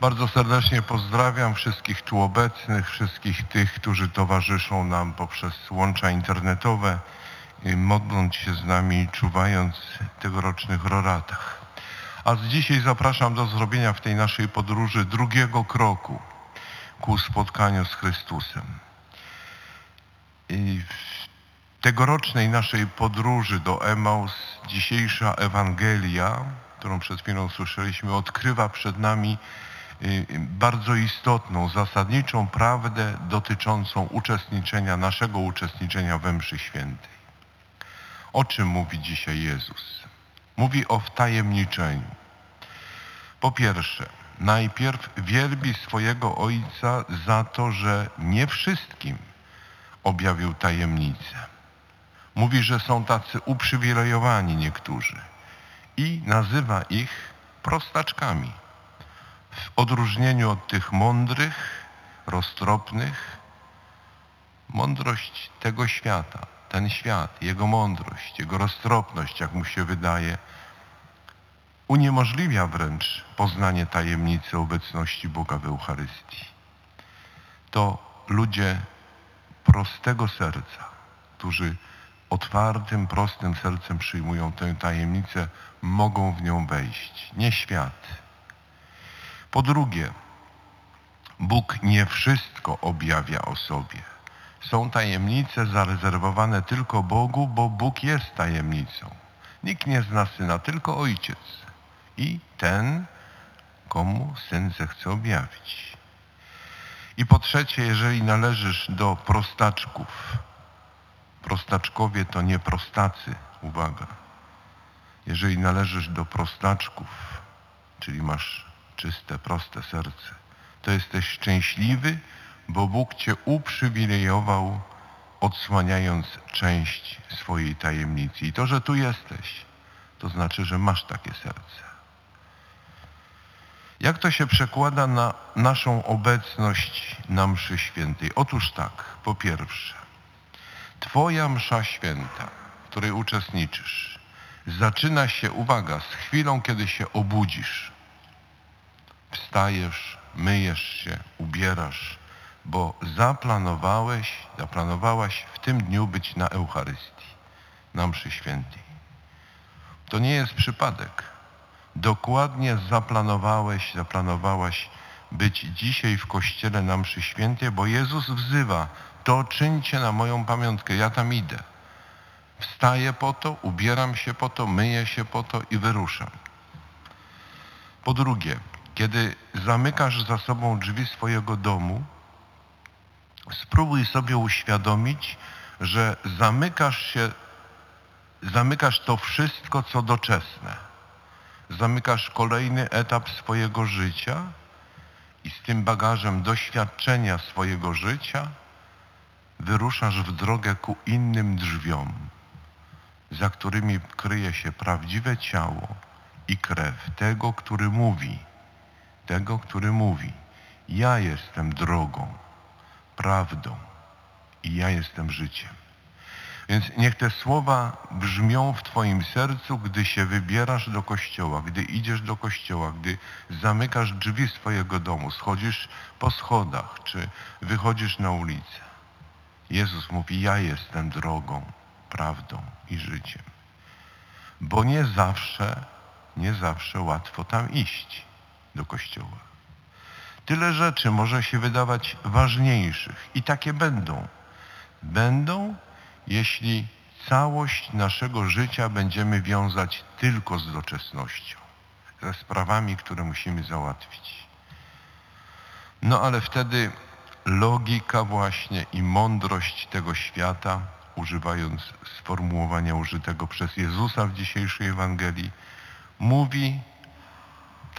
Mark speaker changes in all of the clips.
Speaker 1: Bardzo serdecznie pozdrawiam wszystkich tu obecnych, wszystkich tych, którzy towarzyszą nam poprzez łącza internetowe, y, modląc się z nami, czuwając w tegorocznych roratach. A z dzisiaj zapraszam do zrobienia w tej naszej podróży drugiego kroku ku spotkaniu z Chrystusem. I w tegorocznej naszej podróży do Emaus dzisiejsza Ewangelia, którą przed chwilą słyszeliśmy, odkrywa przed nami bardzo istotną, zasadniczą prawdę dotyczącą uczestniczenia, naszego uczestniczenia we mszy świętej. O czym mówi dzisiaj Jezus? Mówi o wtajemniczeniu. Po pierwsze, najpierw wielbi swojego Ojca za to, że nie wszystkim objawił tajemnicę. Mówi, że są tacy uprzywilejowani niektórzy i nazywa ich prostaczkami. W odróżnieniu od tych mądrych, roztropnych, mądrość tego świata, ten świat, jego mądrość, jego roztropność, jak mu się wydaje, uniemożliwia wręcz poznanie tajemnicy obecności Boga w Eucharystii. To ludzie prostego serca, którzy otwartym, prostym sercem przyjmują tę tajemnicę, mogą w nią wejść, nie świat. Po drugie, Bóg nie wszystko objawia o sobie. Są tajemnice zarezerwowane tylko Bogu, bo Bóg jest tajemnicą. Nikt nie zna Syna, tylko Ojciec. I ten, komu Syn zechce objawić. I po trzecie, jeżeli należysz do prostaczków, prostaczkowie to nie prostacy, uwaga. Jeżeli należysz do prostaczków, czyli masz czyste, proste serce, to jesteś szczęśliwy, bo Bóg Cię uprzywilejował, odsłaniając część swojej tajemnicy. I to, że tu jesteś, to znaczy, że masz takie serce. Jak to się przekłada na naszą obecność na mszy świętej? Otóż tak, po pierwsze, Twoja msza święta, w której uczestniczysz, zaczyna się, uwaga, z chwilą, kiedy się obudzisz. Wstajesz, myjesz się, ubierasz, bo zaplanowałeś, zaplanowałaś w tym dniu być na Eucharystii, na mszy świętej. To nie jest przypadek. Dokładnie zaplanowałeś, zaplanowałaś być dzisiaj w Kościele na mszy świętej, bo Jezus wzywa, to czyńcie na moją pamiątkę, ja tam idę. Wstaję po to, ubieram się po to, myję się po to i wyruszam. Po drugie, kiedy zamykasz za sobą drzwi swojego domu, spróbuj sobie uświadomić, że zamykasz się, zamykasz to wszystko, co doczesne. Zamykasz kolejny etap swojego życia i z tym bagażem doświadczenia swojego życia wyruszasz w drogę ku innym drzwiom, za którymi kryje się prawdziwe ciało i krew tego, który mówi, tego, który mówi, ja jestem drogą, prawdą i ja jestem życiem. Więc niech te słowa brzmią w Twoim sercu, gdy się wybierasz do kościoła, gdy idziesz do kościoła, gdy zamykasz drzwi swojego domu, schodzisz po schodach, czy wychodzisz na ulicę. Jezus mówi, ja jestem drogą, prawdą i życiem. Bo nie zawsze, nie zawsze łatwo tam iść do kościoła. Tyle rzeczy może się wydawać ważniejszych i takie będą. Będą, jeśli całość naszego życia będziemy wiązać tylko z doczesnością, ze sprawami, które musimy załatwić. No ale wtedy logika właśnie i mądrość tego świata, używając sformułowania użytego przez Jezusa w dzisiejszej Ewangelii, mówi,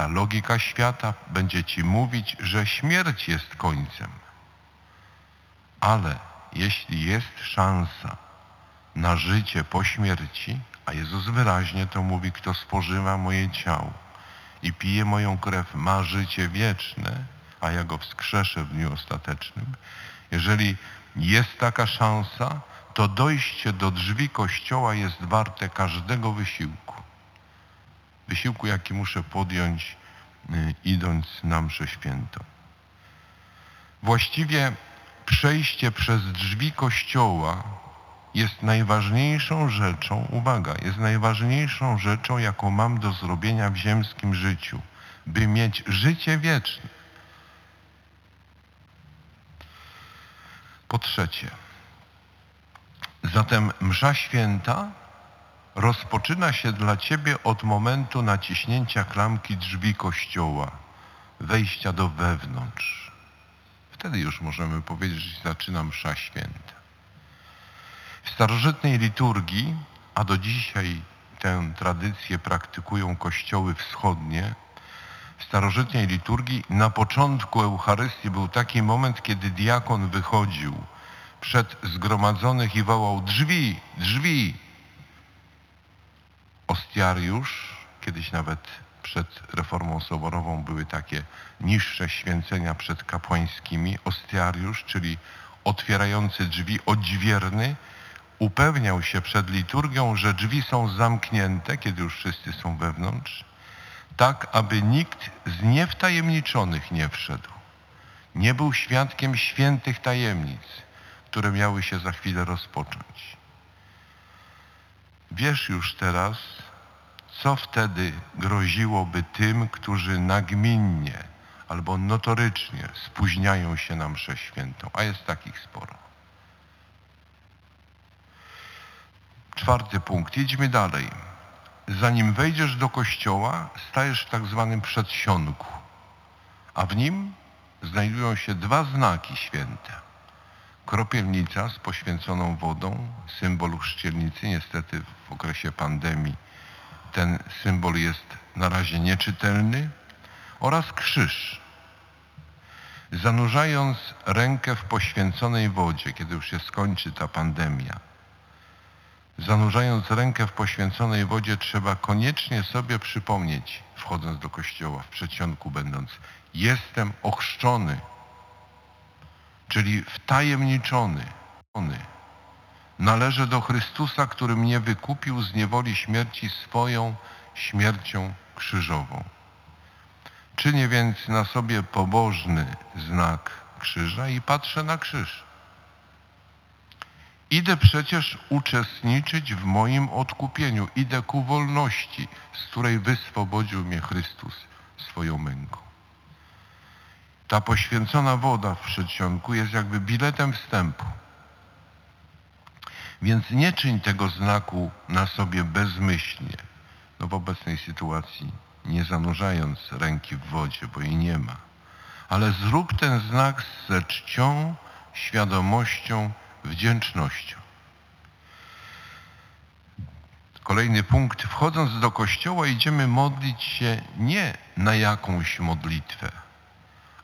Speaker 1: ta logika świata będzie ci mówić, że śmierć jest końcem. Ale jeśli jest szansa na życie po śmierci, a Jezus wyraźnie to mówi, kto spożywa moje ciało i pije moją krew, ma życie wieczne, a ja go wskrzeszę w dniu ostatecznym. Jeżeli jest taka szansa, to dojście do drzwi Kościoła jest warte każdego wysiłku. Wysiłku, jaki muszę podjąć y, idąc na mszę świętą. Właściwie przejście przez drzwi kościoła jest najważniejszą rzeczą, uwaga, jest najważniejszą rzeczą, jaką mam do zrobienia w ziemskim życiu, by mieć życie wieczne. Po trzecie, zatem msza święta rozpoczyna się dla Ciebie od momentu naciśnięcia klamki drzwi kościoła, wejścia do wewnątrz. Wtedy już możemy powiedzieć, że zaczyna msza święta. W starożytnej liturgii, a do dzisiaj tę tradycję praktykują kościoły wschodnie, w starożytnej liturgii na początku Eucharystii był taki moment, kiedy diakon wychodził przed zgromadzonych i wołał drzwi, drzwi. Ostiariusz, kiedyś nawet przed reformą soborową były takie niższe święcenia przed kapłańskimi. Ostiariusz, czyli otwierający drzwi, odźwierny, upewniał się przed liturgią, że drzwi są zamknięte, kiedy już wszyscy są wewnątrz, tak aby nikt z niewtajemniczonych nie wszedł. Nie był świadkiem świętych tajemnic, które miały się za chwilę rozpocząć. Wiesz już teraz, co wtedy groziłoby tym, którzy nagminnie albo notorycznie spóźniają się na mszę świętą, a jest takich sporo. Czwarty punkt. Jedźmy dalej. Zanim wejdziesz do kościoła, stajesz w tak zwanym przedsionku, a w nim znajdują się dwa znaki święte. Kropielnica z poświęconą wodą, symbol chrzcielnicy. Niestety w okresie pandemii ten symbol jest na razie nieczytelny. Oraz krzyż. Zanurzając rękę w poświęconej wodzie, kiedy już się skończy ta pandemia, Zanurzając rękę w poświęconej wodzie, trzeba koniecznie sobie przypomnieć, wchodząc do kościoła, w przedsionku będąc, jestem ochrzczony, czyli wtajemniczony. Należę do Chrystusa, który mnie wykupił z niewoli śmierci swoją śmiercią krzyżową. Czynię więc na sobie pobożny znak krzyża i patrzę na krzyż. Idę przecież uczestniczyć w moim odkupieniu. Idę ku wolności, z której wyswobodził mnie Chrystus swoją męką. Ta poświęcona woda w przedsionku jest jakby biletem wstępu. Więc nie czyń tego znaku na sobie bezmyślnie, no w obecnej sytuacji nie zanurzając ręki w wodzie, bo jej nie ma. Ale zrób ten znak ze czcią, świadomością wdzięcznością. Kolejny punkt. Wchodząc do kościoła idziemy modlić się nie na jakąś modlitwę,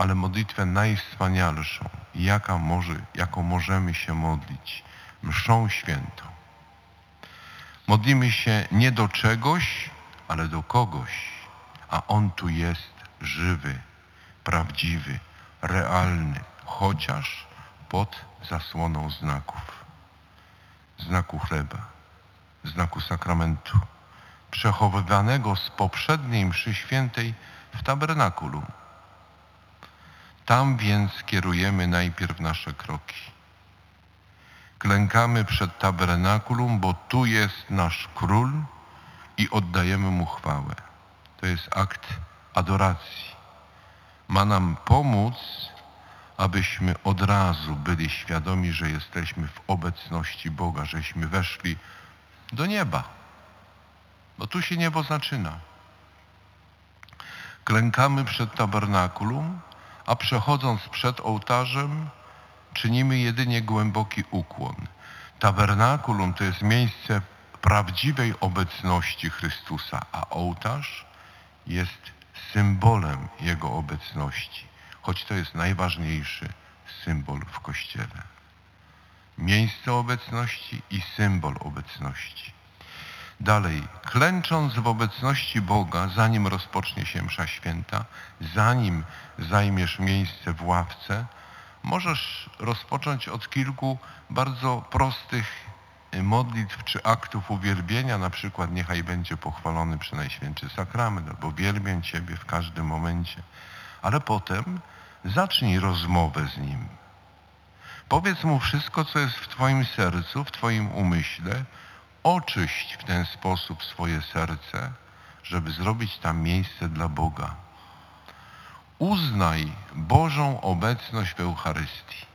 Speaker 1: ale modlitwę najwspanialszą, jaka może, jaką możemy się modlić, mszą świętą. Modlimy się nie do czegoś, ale do kogoś, a On tu jest żywy, prawdziwy, realny, chociaż pod zasłoną znaków. Znaku chleba, znaku sakramentu, przechowywanego z poprzedniej mszy świętej w tabernakulum. Tam więc kierujemy najpierw nasze kroki. Klękamy przed tabernakulum, bo tu jest nasz król i oddajemy mu chwałę. To jest akt adoracji. Ma nam pomóc abyśmy od razu byli świadomi, że jesteśmy w obecności Boga, żeśmy weszli do nieba. Bo tu się niebo zaczyna. Klękamy przed tabernakulum, a przechodząc przed ołtarzem, czynimy jedynie głęboki ukłon. Tabernakulum to jest miejsce prawdziwej obecności Chrystusa, a ołtarz jest symbolem Jego obecności choć to jest najważniejszy symbol w Kościele. Miejsce obecności i symbol obecności. Dalej, klęcząc w obecności Boga, zanim rozpocznie się msza święta, zanim zajmiesz miejsce w ławce, możesz rozpocząć od kilku bardzo prostych y, modlitw czy aktów uwielbienia, na przykład niechaj będzie pochwalony Przenajświętszy Sakrament, albo wielbię Ciebie w każdym momencie. Ale potem zacznij rozmowę z Nim. Powiedz Mu wszystko, co jest w Twoim sercu, w Twoim umyśle. Oczyść w ten sposób swoje serce, żeby zrobić tam miejsce dla Boga. Uznaj Bożą obecność w Eucharystii.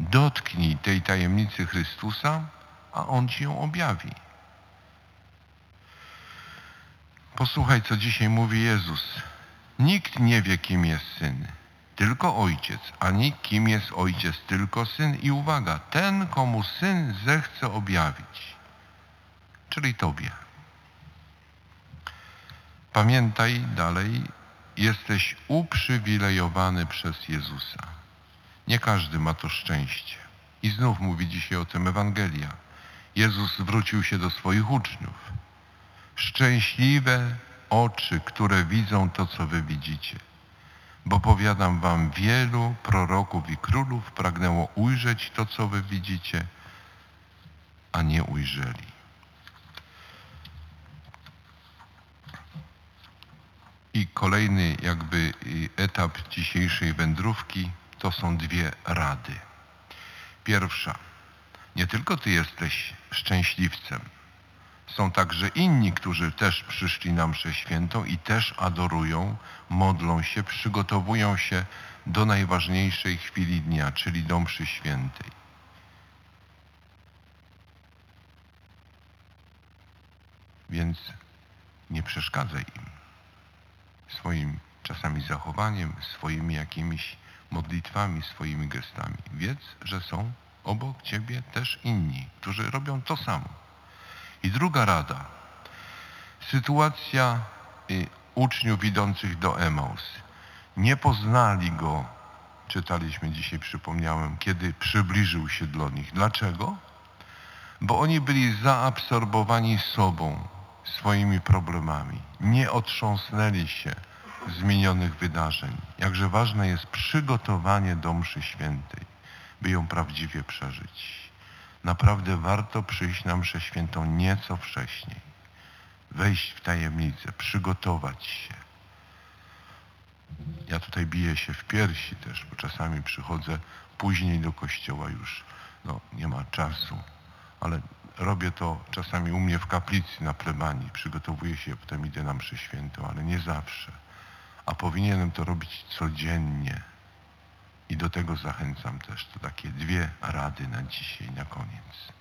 Speaker 1: Dotknij tej tajemnicy Chrystusa, a On Ci ją objawi. Posłuchaj, co dzisiaj mówi Jezus. Nikt nie wie, kim jest Syn, tylko Ojciec, ani kim jest Ojciec, tylko Syn. I uwaga, ten, komu Syn zechce objawić, czyli Tobie. Pamiętaj dalej, jesteś uprzywilejowany przez Jezusa. Nie każdy ma to szczęście. I znów mówi dzisiaj o tym Ewangelia. Jezus zwrócił się do swoich uczniów. Szczęśliwe oczy, które widzą to, co wy widzicie. Bo powiadam wam, wielu proroków i królów pragnęło ujrzeć to, co wy widzicie, a nie ujrzeli. I kolejny jakby etap dzisiejszej wędrówki to są dwie rady. Pierwsza. Nie tylko ty jesteś szczęśliwcem. Są także inni, którzy też przyszli na mszę świętą i też adorują, modlą się, przygotowują się do najważniejszej chwili dnia, czyli do mszy świętej. Więc nie przeszkadzaj im swoim czasami zachowaniem, swoimi jakimiś modlitwami, swoimi gestami. Wiedz, że są obok Ciebie też inni, którzy robią to samo. I druga rada. Sytuacja y, uczniów idących do Emaus. Nie poznali Go, czytaliśmy dzisiaj, przypomniałem, kiedy przybliżył się do nich. Dlaczego? Bo oni byli zaabsorbowani sobą, swoimi problemami. Nie otrząsnęli się zmienionych wydarzeń. Jakże ważne jest przygotowanie do mszy świętej, by ją prawdziwie przeżyć. Naprawdę warto przyjść na mszę świętą nieco wcześniej. Wejść w tajemnicę, przygotować się. Ja tutaj biję się w piersi też, bo czasami przychodzę później do kościoła już. No, nie ma czasu, ale robię to czasami u mnie w kaplicy na plebanii. Przygotowuję się, potem idę na mszę świętą, ale nie zawsze a powinienem to robić codziennie. I do tego zachęcam też. To takie dwie rady na dzisiaj, na koniec.